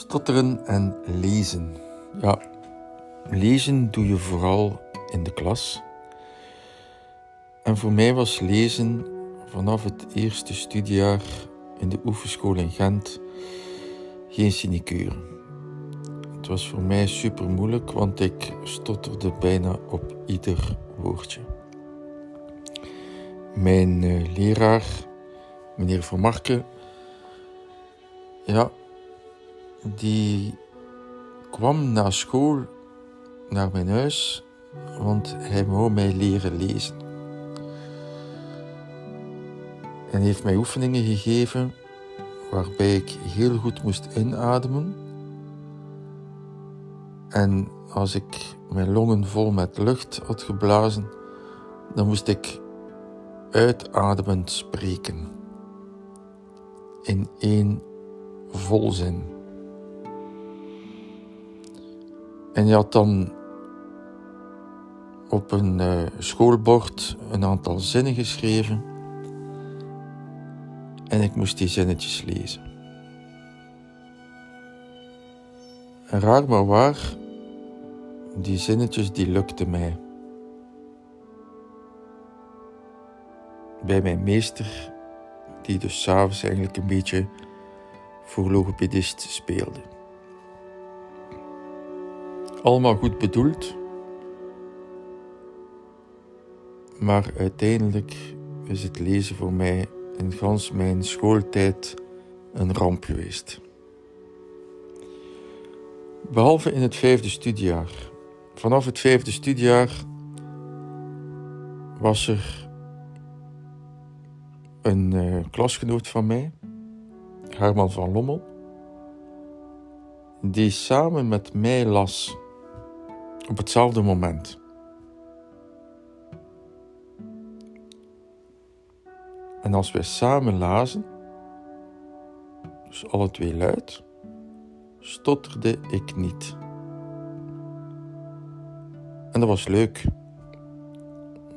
Stotteren en lezen. Ja, lezen doe je vooral in de klas. En voor mij was lezen vanaf het eerste studiejaar in de oefenschool in Gent geen sinecure. Het was voor mij super moeilijk, want ik stotterde bijna op ieder woordje. Mijn uh, leraar, meneer Van Marken, ja, die kwam na school naar mijn huis, want hij wou mij leren lezen. En heeft mij oefeningen gegeven waarbij ik heel goed moest inademen. En als ik mijn longen vol met lucht had geblazen, dan moest ik uitademend spreken. In één volzin. En je had dan op een uh, schoolbord een aantal zinnen geschreven. En ik moest die zinnetjes lezen. En raar maar waar, die zinnetjes die lukten mij. Bij mijn meester, die dus s'avonds eigenlijk een beetje voor logopedist speelde. Allemaal goed bedoeld, maar uiteindelijk is het lezen voor mij in gans mijn schooltijd een ramp geweest. Behalve in het vijfde studiejaar. Vanaf het vijfde studiejaar was er een uh, klasgenoot van mij, Herman van Lommel, die samen met mij las op hetzelfde moment. En als wij samen lazen, dus alle twee luid, stotterde ik niet. En dat was leuk,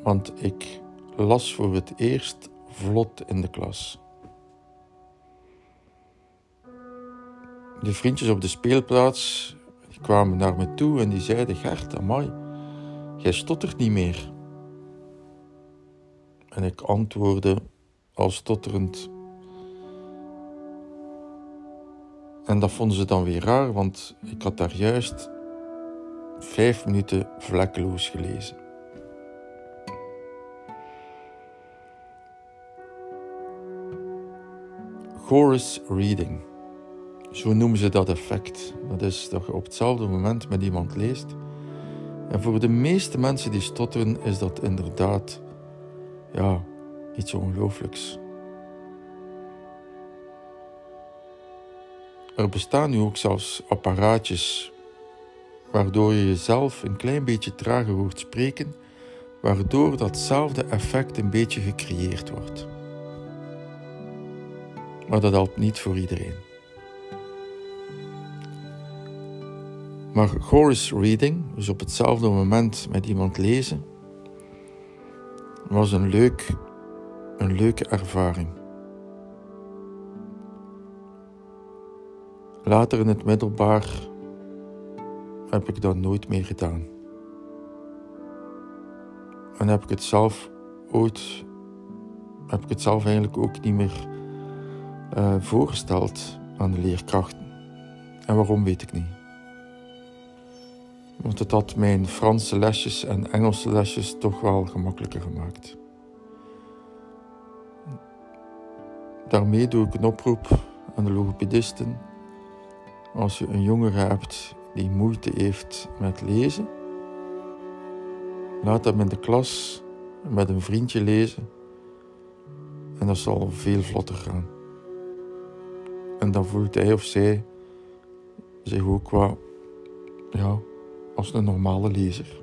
want ik las voor het eerst vlot in de klas. De vriendjes op de speelplaats kwamen naar me toe en die zeiden: Gert, amai, jij stottert niet meer. En ik antwoordde al stotterend. En dat vonden ze dan weer raar, want ik had daar juist vijf minuten vlekkeloos gelezen. Chorus reading. Zo noemen ze dat effect. Dat is dat je op hetzelfde moment met iemand leest. En voor de meeste mensen die stotteren is dat inderdaad ja, iets ongelooflijks. Er bestaan nu ook zelfs apparaatjes waardoor je jezelf een klein beetje trager hoort spreken, waardoor datzelfde effect een beetje gecreëerd wordt. Maar dat helpt niet voor iedereen. Maar chorus reading, dus op hetzelfde moment met iemand lezen, was een, leuk, een leuke ervaring. Later in het middelbaar heb ik dat nooit meer gedaan. En heb ik het zelf ooit, heb ik het zelf eigenlijk ook niet meer uh, voorgesteld aan de leerkrachten. En waarom weet ik niet. Want het had mijn Franse lesjes en Engelse lesjes toch wel gemakkelijker gemaakt. Daarmee doe ik een oproep aan de logopedisten. Als je een jongere hebt die moeite heeft met lezen, laat hem in de klas met een vriendje lezen en dat zal veel vlotter gaan. En dan voelt hij of zij zich ook wat ja, als een normale lezer.